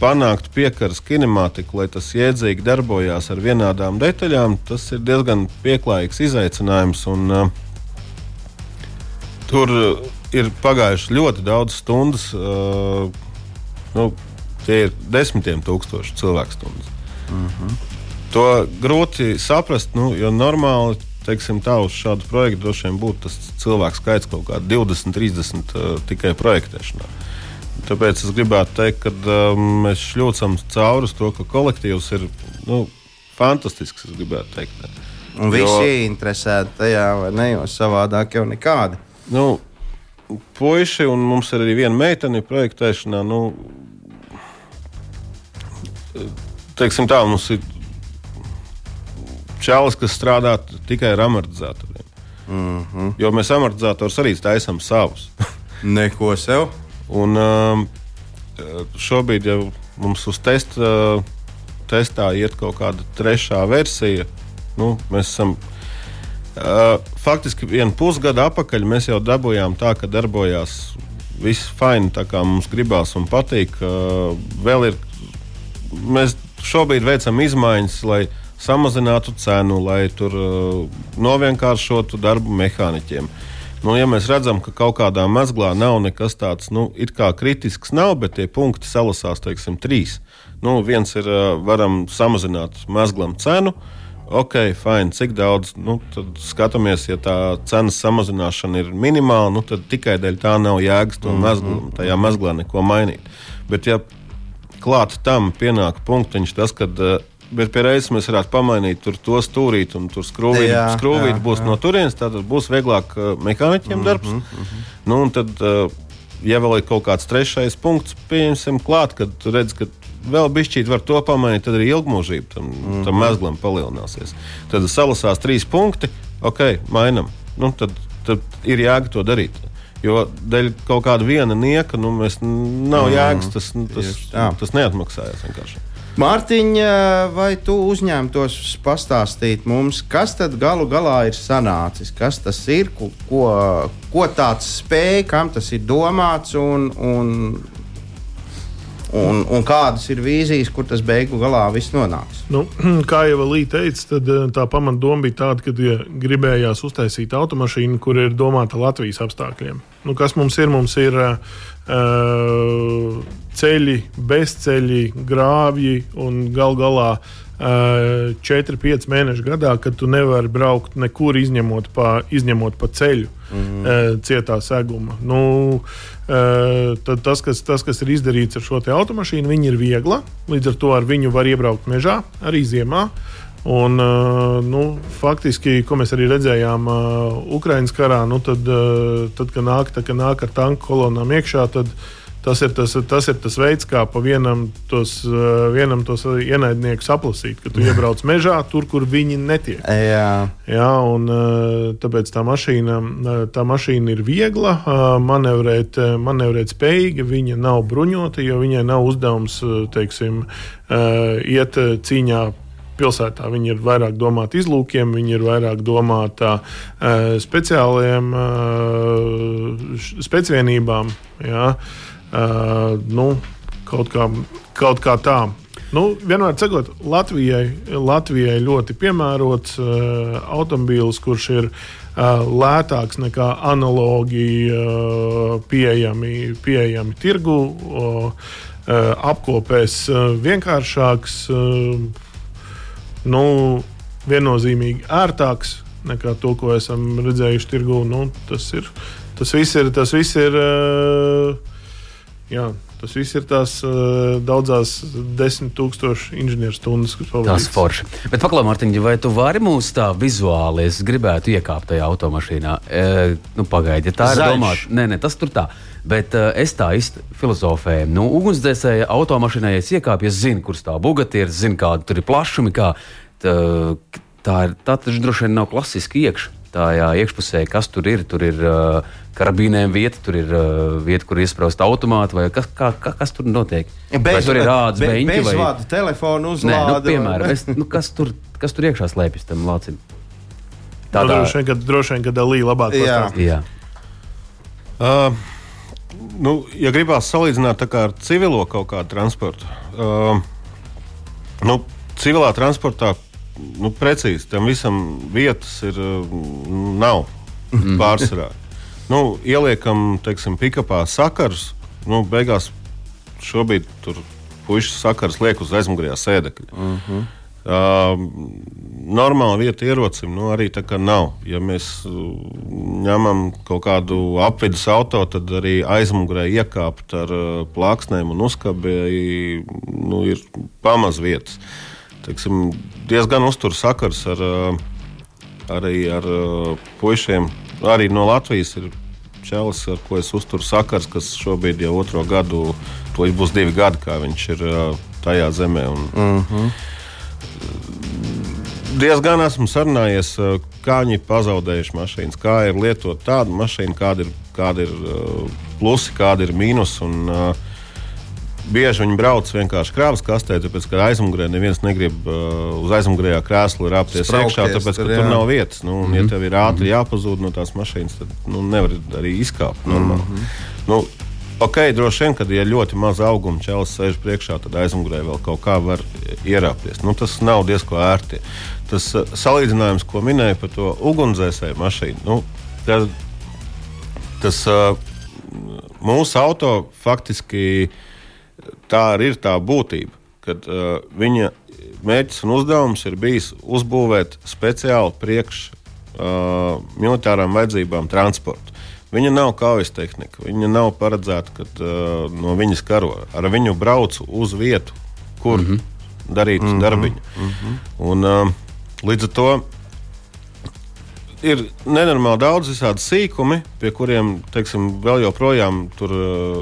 panākt piekaras kinemātiku, lai tas jēdzīgi darbojās ar vienādām detaļām, tas ir diezgan pieklājīgs izaicinājums. Un, uh, tur ir pagājuši ļoti daudz stundas. Uh, nu, tie ir desmitiem tūkstoši cilvēku stundas. Mm -hmm. To grūti saprast, nu, jo normāli teiksim, tā uz šādu projektu droši vien būtu tas cilvēku skaits kaut kādā 20, 30 uh, tikai projektēšanā. Tāpēc es gribētu teikt, ka uh, mēs šļūcam cauri to, ka kolektīvs ir nu, fantastisks. Es gribētu teikt. Un visi ir interesēti tajā, vai ne? Jo savādāk jau nekādi. Nu, Puisi un mums ir arī viena meitene projektēšanā. Nu, teiksim tā, mums ir čalis, kas strādā tikai ar amortizatoriem. Mm -hmm. Jo mēs amortizatorus arī taisām savus. Neko sev. Un um, šobrīd jau mums uz testa, testā iet kaut kāda trešā versija. Nu, mēs esam Uh, faktiski vienu pusgadu atpakaļ mēs jau dabūjām tā, ka darbojās viss fini, tā kā mums gribās un patīk. Uh, vēl ir, mēs šobrīd veicam izmaiņas, lai samazinātu cenu, lai tur uh, novienkāršotu darbu mehāniķiem. Nu, ja mēs redzam, ka kaut kādā mezglā nav nekas tāds nu, kritisks, nav, bet tie punkti salasās, teiksim, trīs. Nu, viens ir, uh, varam samazināt mezglam cenu. Ok, fine, cik daudz. Nu, tad skatāmies, ja tā cenas samazināšana ir minimāla, nu, tad tikai dēļ tā nav jēgas to mm -hmm. mezglu, tajā mezglā neko mainīt. Bet, ja klāt tam pienāk punktiņš, tas, kad uh, Bet pie reizes mēs varētu pamainīt to stūrīti, un tur skrūvīt, jā, skrūvīt jā, būs jā. no turienes. Tad būs vieglāk uh, mehāniķiem darbs. Mm -hmm, mm -hmm. Nu, un tad, uh, ja vēl ir kaut kāds trešais punkts, pieņemsim klāt, kad redz, ka vēl bišķīt var to pamainīt, tad arī ilgmūžība tam, mm tam mezglam palielināsies. Tad salasās trīs punkti, ok, mainam. Nu, tad, tad ir jēga to darīt. Jo dēļ kaut kāda viena nieka, nu, mēs nav mhm. jēgas, tas, tas, tas neatmaksājas vienkārši. Mārtiņa, vai tu uzņēmtos pastāstīt mums, kas tad galu galā ir sanācis? Kas tas ir, ko, ko tāds spēj, kam tas ir domāts un, un, un, un kādas ir vīzijas, kur tas beigu galā viss nonāks? Nu, kā jau Līta teica, tad eh, tā pamatdoma bija tāda, ka ja gribējās uztaisīt automašīnu, kur ir domāta Latvijas apstākļiem. Nu, kas mums ir? Mums ir uh, ceļi, bezceļi, grāvji un gal galā. Uh, 4-5 mēnešu gadā, kad tu nevari braukt nekur, izņemot pa, izņemot pa ceļu, mm. uh, cietā seguma. Nu, uh, tad tas kas, tas, kas ir izdarīts ar šo automašīnu, viņa ir viegla. Līdz ar to ar viņu var iebraukt mežā, arī ziemā. Un, nu, faktiski, ko mēs arī redzējām Ukraiņas karā, nu, tad, tad, kad nāk, tad, kad nāk ar tanku kolonām iekšā, tad uh, Tas ir tas, tas ir tas veids, kā pa vienam tos, eh, vienam tos ienaidniekus aplasīt, ka tu iebrauc mežā, tur, kur viņi netiek. Jā, Jā un eh, tāpēc tā mašīna, eh, tā mašīna ir viegla, manevrēt, manevrēt spējīga, viņa nav bruņota, jo viņai nav uzdevums teiksim, iet cīņā pilsētā. Viņi ir vairāk domāti izlūkiem, viņi ir vairāk domāti uh, speciāliem uh, spēcvienībām. Ja? Uh, nu, kaut, kā, kaut kā tā. Nu, vienmēr sakot, Latvijai, Latvijai ļoti piemērots uh, automobīls, kurš ir uh, lētāks nekā analogi uh, pieejami, pieejami tirgu, uh, uh, apkopēs uh, vienkāršāks, uh, nu, viennozīmīgi ērtāks nekā to, ko esam redzējuši tirgu. Nu, tas, ir, tas viss ir. Tas viss ir uh, Jā, tas viss ir tās uh, daudzās desmit tūkstošu inženieru stundas, kas pavadītas. Tas forši. Bet, paklā, Mārtiņ, vai tu vari mūs tā vizuāli, es gribētu iekāpt tajā automašīnā? E, nu, pagaidi, ja tā ir domāta. Nē, nē, tas tur tā. Bet uh, es tā īsti filozofēju. Nu, ugunsdzēsēja automašīnā, ja es iekāpu, es zinu, kur stāv bugati, es zinu, kāda tur ir plašumi. Kā, tā, tā, ir, tā taču droši vien nav klasiski iekšā. Tā jā, iekšpusē, kas tur ir, tur ir uh, karabīnēm vieta, tur ir uh, vieta, kur iesprāst automātu, vai kas, kā, kā, kas tur notiek? Bez, vai tur ir rāds, be, beņķi vai bezvadu telefonu uzlāde. Nē, nu, piemēram, es, nu, kas, tur, kas tur iekšā slēpjas tam lācim? Tādā... Nu, droši vien, ka, droši vien, ka dalīja labāk. Jā. Jā. Uh, nu, ja gribās salīdzināt ar civilo kaut kādu transportu, uh, nu, civilā transportā nu, precīzi tam visam vietas ir, nav Mhm. pārsvarā nu, ieliekam, teiksim, pikapā sakars, nu, beigās šobrīd tur puikas sakars liek uz aizmugurējā sēdekļa. Uh -huh. Uh, normāla vieta ierocim nu, arī tā kā nav. Ja mēs uh, ņemam kaut kādu apvidus auto, tad arī aizmugurē iekāpt ar uh, plāksnēm un uzkabēji nu, ir pamaz vietas. Teiksim, diezgan uztur sakars ar, uh, arī ar uh, puišiem arī no Latvijas ir čels, ar ko es uzturu sakars, kas šobrīd jau otro gadu, to būs divi gadi, kā viņš ir tajā zemē. Un, mhm. -huh. Diezgan esmu sarunājies, kā viņi pazaudējuši mašīnas, kā ir lietot tādu mašīnu, kāda ir, kāda ir plusi, kāda ir mīnus. Un, uh, bieži viņi brauc vienkārši krāvas kastē, tāpēc ka aizmugurē neviens negrib uh, uz aizmugurējā krēsla rāpties iekšā, tāpēc ka tur, tur nav vietas. Nu, un, mm -hmm. Ja mhm. tev ir ātri jāpazūd no tās mašīnas, tad nu, nevar arī izkāpt normāli. Mm -hmm. nu, Ok, droši vien, kad ir ļoti maz auguma ķēles sēž priekšā, tad aizmugurē vēl kaut kā var ierāpties. Nu, tas nav diezgan ērti. Tas uh, salīdzinājums, ko minēja par to ugunsdzēsēju mašīnu, nu, tad, tas uh, mūsu auto faktiski uh, tā arī ir tā būtība, kad uh, viņa mērķis un uzdevums ir bijis uzbūvēt speciāli priekš uh, militārām vajadzībām transportu. Viņa nav kaujas tehnika, viņa nav paredzēta, ka uh, no viņas karo. Ar viņu brauc uz vietu, kur mm -hmm. darīt mm -hmm. darbiņu. Mm -hmm. Un, uh, līdz ar to ir nenormāli daudz visādi sīkumi, pie kuriem teiksim, vēl joprojām tur uh,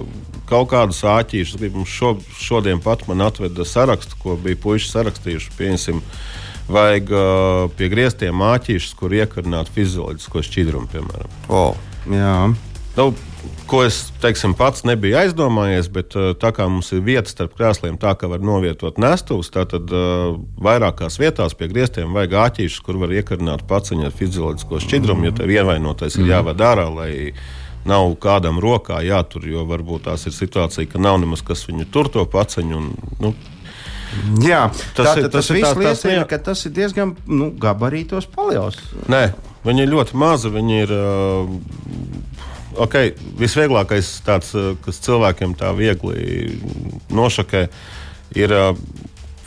kaut kādus āķīšus. Šo, šodien pat man atveda sarakstu, ko bija puiši sarakstījuši. Pieņemsim, vajag uh, pie grieztiem āķīšus, kur iekarināt fizioloģisko šķidrumu, piemēram. Oh, jā. Nu, ko es teiksim, pats nebiju aizdomājies, bet uh, tā kā mums ir vieta starp krēsliem, tā ka var novietot nestus, tad uh, vairākās vietās pie griestiem vajag āķīšus, kur var iekarināt paciņu ar fizioloģisko šķidrumu, mm. ja tev ievainotais mm. ir jāved ārā. Nav kādam rokā jātur, jo varbūt tās ir situācija, ka nav nemaz kas viņu tur to paciņu. Un, nu, Jā, tas, tā, ir, tas, tas viss liecina, ka tas ir diezgan nu, gabarītos paliels. Nē, viņi ir ļoti mazi. Viņi ir uh, okay, visvieglākais, tāds, uh, kas cilvēkiem tā viegli nošokē, ir uh,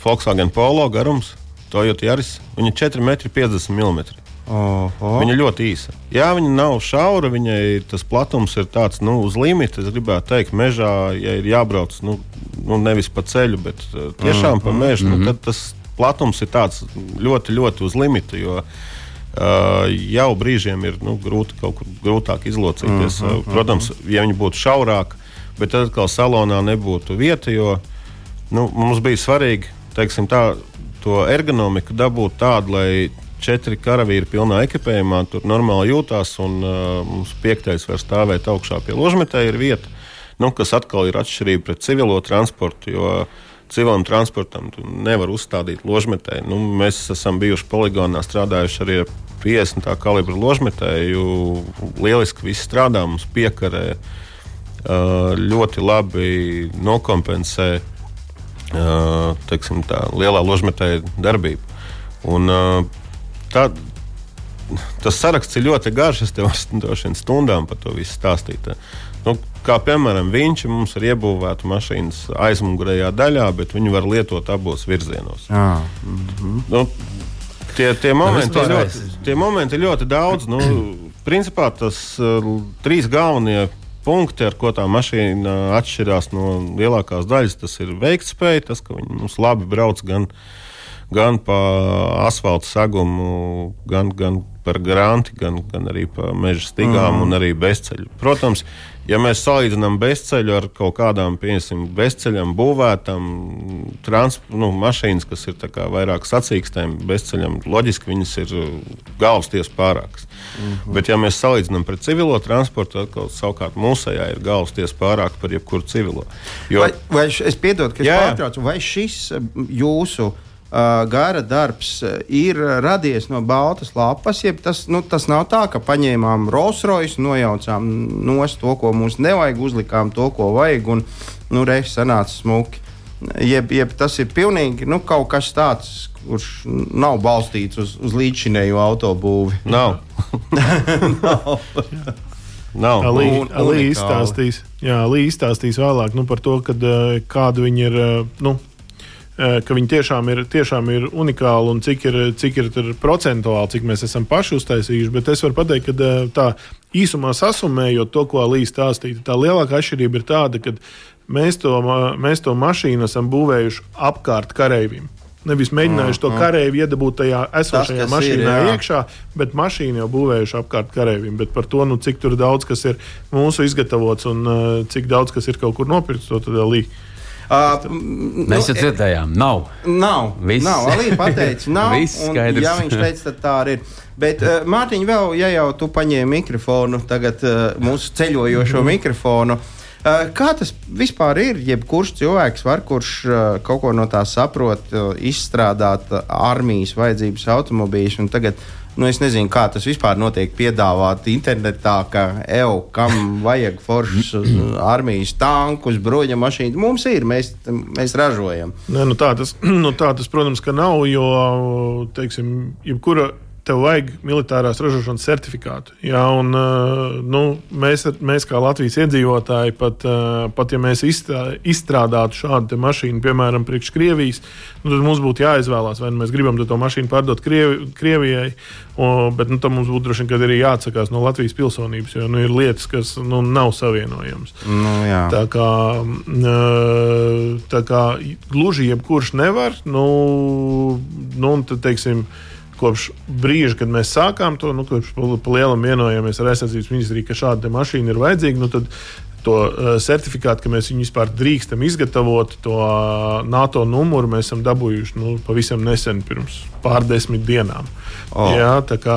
Volkswagen Polo garums, Toyota Yaris. Viņa ir 4,50 m. Oho. Viņa ļoti īsa. Jā, viņa nav šaura, viņai tas platums ir tāds nu, uz limita. Es gribētu teikt, mežā, ja ir jābrauc nu, nu, nevis pa ceļu, bet uh, tiešām pa mežu, mm -hmm. nu, tad tas platums ir tāds ļoti, ļoti uz limita. Jo, Uh, jau brīžiem ir nu, grūti kaut kur grūtāk izlocīties. Mm -hmm, Protams, ja viņi būtu šaurāki, bet tad atkal salonā nebūtu vieta, jo nu, mums bija svarīgi teiksim, tā, to ergonomiku dabūt tādu, lai četri karavīri pilnā ekipējumā tur normāli jūtās, un uh, mums piektais var stāvēt augšā pie ložmetēja ir vieta, nu, kas atkal ir atšķirība pret civilo transportu. Jo, Civilam transportam nevar uzstādīt ložmetēju. Nu, mēs esam bijuši poligonā, strādājuši arī ar 50 kalibra ložmetēju. Lieliski viss strādā, mums piekarē ļoti labi nokompensē teiksim, tā lielā ložmetēja darbību. Un, tā, tas saraksts ir ļoti garš. Es tev varu stundām par to visu stāstīt. Kā piemēram, viņš mums ir iebūvēta mašīnas aizmugurējā daļā, bet viņi var lietot abos virzienos. Jā. Mm -hmm. nu, tie, tie, momenti ļoti, tie momenti ir ļoti daudz. Nu, principā tas uh, trīs galvenie punkti, ar ko tā mašīna atšķirās no lielākās daļas, tas ir veiktspēja, tas, ka viņi mums labi brauc gan, gan pa asfalta segumu, gan, gan par granti, gan, gan arī pa meža stigām mm. un arī bezceļu. Protams, ja mēs salīdzinām bezceļu ar kaut kādām, piemēram, bezceļam būvētām nu, mašīnas, kas ir vairāk sacīkstēm, bezceļam, loģiski viņas ir galvas tiesas pārākas. Mm -hmm. Bet, ja mēs salīdzinām pret civilo transportu, tad savukārt mūsējā ir galvas tiesa pārāk par jebkuru civilo. Jo... Vai, vai es piedodu, ka es pārtraucu, vai šis jūsu Uh, gara darbs ir radies no baltas lapas. Tas, nu, tas nav tā, ka paņēmām Rolls-Royce, nojaucām nost to, ko mums nevajag, uzlikām to, ko vajag, un nu, reizes sanāca smuki. Jeb, jeb tas ir pilnīgi nu, kaut kas tāds, kurš nav balstīts uz, uz līdzinēju autobūvi. Nav. nav. Nav. Līdzi izstāstīs, jā, izstāstīs vēlāk nu, par to, kad, kāda viņi ir. Nu, ka viņi tiešām ir, tiešām ir unikāli un cik ir, cik ir procentuāli, cik mēs esam paši uztaisījuši. Bet es varu pateikt, ka eh, tā īsumā sasumējot to, ko Līja stāstīja, tā lielākā atšķirība ir tāda, ka mēs to, mēs to mašīnu esam būvējuši apkārt kareivim. Nevis mēģinājuši to kareivi iedabūt tajā esošajā Tas, mašīnā ir, jā. iekšā, bet mašīnu jau būvējuši apkārt kareivim. Bet par to, nu, cik daudz kas ir mūsu izgatavots un uh, cik daudz kas ir kaut kur nopirkts, to tad līdzi. Uh, Mēs jau nu, dzirdējām, nav. Nav. Viss. Nav. Alī pateica, nav. Viss skaidrs. Ja viņš teica, tad tā arī ir. Bet, uh, Mārtiņ, vēl, ja jau tu paņēmi mikrofonu, tagad uh, mūsu ceļojošo mm. mikrofonu. Uh, kā tas vispār ir? Jebkurš cilvēks, var, kurš uh, kaut ko no tā saprot, uh, izstrādāt armijas vajadzības automobīļus, un tagad Nu, es nezinu, kā tas vispār notiek. Piedāvāt internetā, ka EU, kam vajag foršus armijas tankus, bruņa mašīnas. Mums ir, mēs, mēs ražojam. Nē, nu tā, tas, nu tā tas, protams, ka nav, jo, teiksim, jebkura tev vajag militārās ražošanas certifikātu. Jā, un, nu, mēs, mēs, kā Latvijas iedzīvotāji, pat, pat ja mēs izstrādātu šādu mašīnu, piemēram, priekš Krievijas, nu, tad mums būtu jāizvēlās, vai nu mēs gribam to mašīnu pārdot Krievi, Krievijai, o, bet nu, tam mums būtu droši vien arī jāatsakās no Latvijas pilsonības, jo nu, ir lietas, kas nu, nav savienojamas. Nu, jā. tā, kā, tā kā gluži jebkurš nevar, nu, nu tad, teiksim, kopš brīža, kad mēs sākām to, nu, kopš lielam vienojāmies ar aizsardzības ministriju, ka šāda mašīna ir vajadzīga, nu, tad to uh, certifikātu, ka mēs viņu vispār drīkstam izgatavot, to uh, NATO numuru mēs esam dabūjuši nu, pavisam nesen, pirms pārdesmit dienām. Oh. Jā, tā kā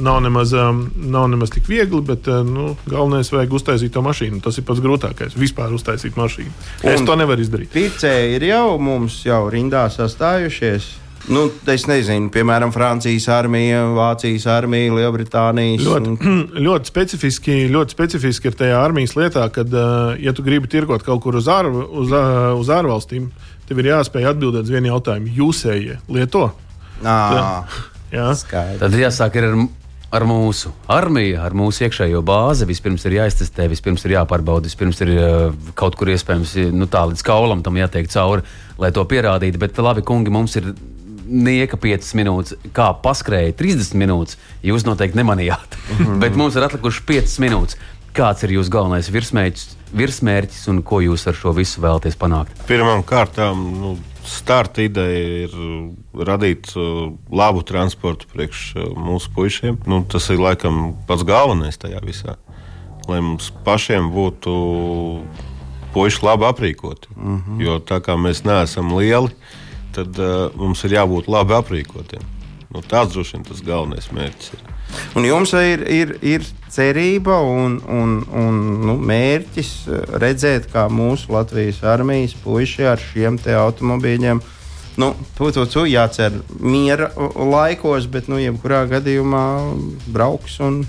nav nemaz, um, nav nemaz tik viegli, bet uh, nu, galvenais ir uztaisīt to mašīnu. Tas ir pats grūtākais. Vispār uztaisīt mašīnu. Un es to nevaru izdarīt. Pircēji ir jau mums jau rindā sastājušies. Nu, es nezinu, piemēram, Francijas armija, Vācijas armija, Lielbritānijas. Ļoti, un... ļoti, specifiski, ļoti specifiski ir tajā armijas lietā, kad, uh, ja tu gribi tirgot kaut kur uz, ār, uz, uh, uz ārvalstīm, tev ir jāspēj atbildēt uz vienu jautājumu. Jūsējie lieto? À, jā, Skaidrs. tad jāsāk ar ar mūsu armiju, ar mūsu iekšējo bāzi. Vispirms ir jāiztestē, vispirms ir jāpārbauda, vispirms ir uh, kaut kur iespējams nu, tā līdz kaulam tam jātiek cauri, lai to pierādītu. Bet labi, kungi, mums ir nieka 5 minūtes, kā paskrēja 30 minūtes. Jūs noteikti nemanījāt, mm -hmm. bet mums ir atlikušas 5 minūtes. Kāds ir jūsu galvenais virsmērķis, virsmērķis un ko jūs ar šo visu vēlaties panākt? Pirmkārt, nu, starta ideja ir radīt uh, labu transportu priekš uh, mūsu puišiem. Nu, tas ir laikam pats galvenais tajā visā. Lai mums pašiem būtu puiši labi aprīkoti. Mm -hmm. Jo tā kā mēs neesam lieli, tad uh, mums ir jābūt labi aprīkotiem. Nu, tāds droši vien tas galvenais mērķis ir. Un jums ir, ir, ir cerība un, un, un nu, mērķis uh, redzēt, kā mūsu Latvijas armijas puiši ar šiem automobīļiem. Nu, to, to, to jācer miera laikos, bet, nu, jebkurā gadījumā brauks. Un...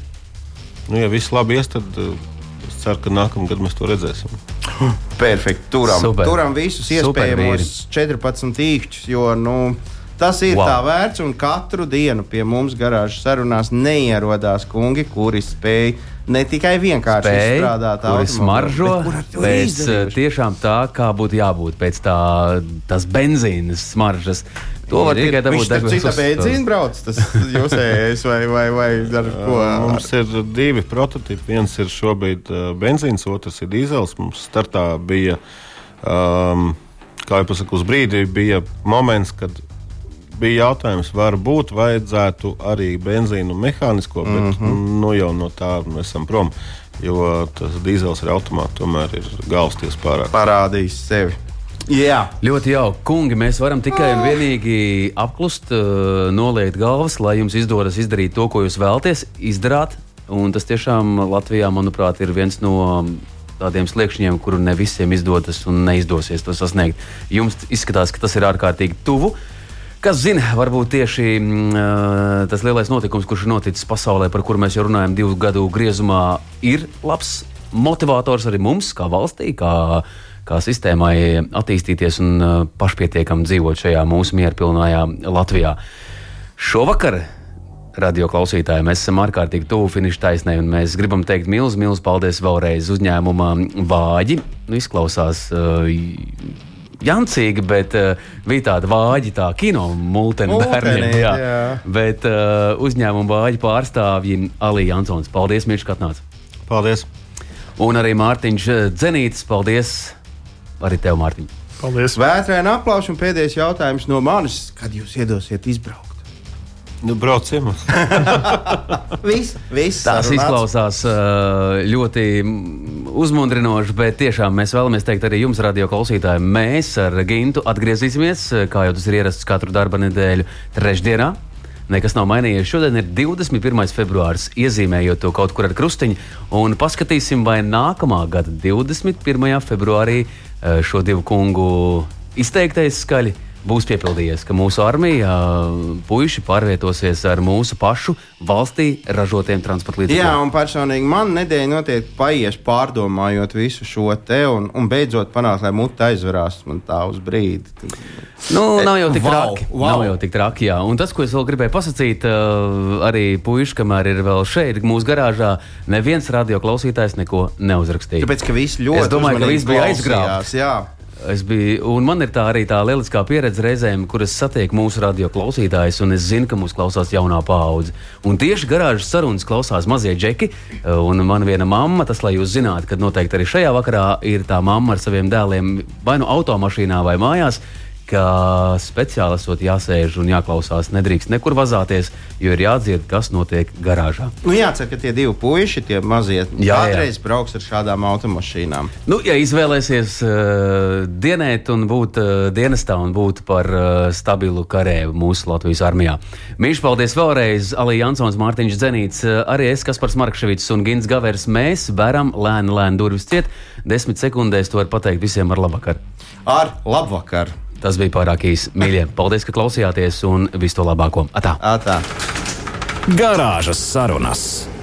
Nu, ja viss labi ies, tad uh, es ceru, ka nākamgad mēs to redzēsim. Perfekti. Turam, Super. turam visus iespējamos 14 īkšķus, jo nu, tas ir wow. tā vērts. Un katru dienu pie mums garāžas sarunās neierodās kungi, kuri spēj ne tikai vienkārši spēj, izstrādāt tādu smaržo, bet, bet eh, tiešām tā, kā būtu jābūt pēc tā, tās benzīna smaržas. To var tikai dabūt degvielas. Cita benzīna brauc, tas jūsējais vai, vai, vai ar ko? Mums ir divi prototipi. Viens ir šobrīd benzīns, otrs ir dīzels. Mums startā bija, um, kā jau pasaku, uz brīdi bija moments, kad bija jautājums, varbūt vajadzētu arī benzīnu mehānisko, bet mm -hmm. nu, jau no tā mēs esam prom. Jo tas dīzels ar automātu tomēr ir galvasties pārāk. Parādījis sevi. Jā. Ļoti jauki. Kungi, mēs varam tikai un vienīgi apklust, uh, noliekt galvas, lai jums izdodas izdarīt to, ko jūs vēlaties izdarīt. Un tas tiešām Latvijā, manuprāt, ir viens no tādiem sliekšņiem, kuru ne visiem izdodas un neizdosies to sasniegt. Jums izskatās, ka tas ir ārkārtīgi tuvu. Kas zina, varbūt tieši uh, tas lielais notikums, kurš ir noticis pasaulē, par kuru mēs jau runājam divu gadu griezumā, ir labs motivators arī mums, kā valstī, kā kā sistēmai attīstīties un uh, pašpietiekami dzīvot šajā mūsu mierpilnajā Latvijā. Šovakar radio klausītāji, mēs esam ārkārtīgi tuvu finiša taisnē, un mēs gribam teikt milzu, milzu paldies vēlreiz uzņēmumam Vāģi. Nu, izklausās uh, jancīgi, bet uh, bija tāda vāģa, tā kino multeni bērniem. Jā. Jā. Bet uh, uzņēmuma vāģi pārstāvji Alī Jansons. Paldies, Mirš, ka atnāc. Paldies. Un arī Mārtiņš Dzenītis, paldies arī tev, Mārtiņ. Paldies. Vētrēna aplausa un pēdējais jautājums no manis. Kad jūs iedosiet izbraukt? Nu, braucam. viss, viss. Tas izklausās ļoti uzmundrinoši, bet tiešām mēs vēlamies teikt arī jums, radio klausītāji, mēs ar Gintu atgriezīsimies, kā jau tas ir ierasts katru darba nedēļu, trešdienā. Nekas nav mainījies. Šodien ir 21. februāris, iezīmējot to kaut kur ar krustiņu, un paskatīsim, vai nākamā gada 21. februārī Eh, šo divu kungu izteiktais skaļi būs piepildījies, ka mūsu armija puiši pārvietosies ar mūsu pašu valstī ražotiem transporta līdzekļiem. Jā, un personīgi man nedēļa notiek paies pārdomājot visu šo te un, un beidzot panākt, lai mute aizverās man tā uz brīdi. Nu, nav jau tik wow, traki. Wow. Nav jau tik traki, jā. Un tas, ko es vēl gribēju pasakīt, arī puiši, kamēr ir vēl šeit, mūsu garāžā, neviens radio klausītājs neko neuzrakstīja. Tāpēc, ka visi ļoti. Es domāju, ka viss bija aizgrābts. Es biju, un man ir tā arī tā lieliskā pieredze reizēm, kur es satieku mūsu radio klausītājus, un es zinu, ka mūs klausās jaunā paudze. Un tieši garāžas sarunas klausās mazie džeki, un man viena mamma, tas, lai jūs zinātu, ka noteikti arī šajā vakarā ir tā mamma ar saviem dēliem vai nu automašīnā vai mājās ka speciāli esot jāsēž un jāklausās. Nedrīkst nekur vazāties, jo ir jādzird, kas notiek garāžā. Nu, jācer, ka tie divi puiši, tie mazie, kādreiz brauks ar šādām automašīnām. Nu, ja izvēlēsies uh, dienēt un būt uh, dienestā un būt par uh, stabilu karēvu mūsu Latvijas armijā. Mīļš, paldies vēlreiz! Ali Jansons, Mārtiņš Zenīts, uh, arī es, Kaspars Markševits un Gins Gavers. Mēs veram lēni, lēni durvis ciet. Desmit sekundēs to var pateikt visiem ar labvakar. Ar labvakar! Tas bija pārāk īsi. Mīļie, paldies, ka klausījāties un visu to labāko. Atā! Atā. Garāžas sarunas!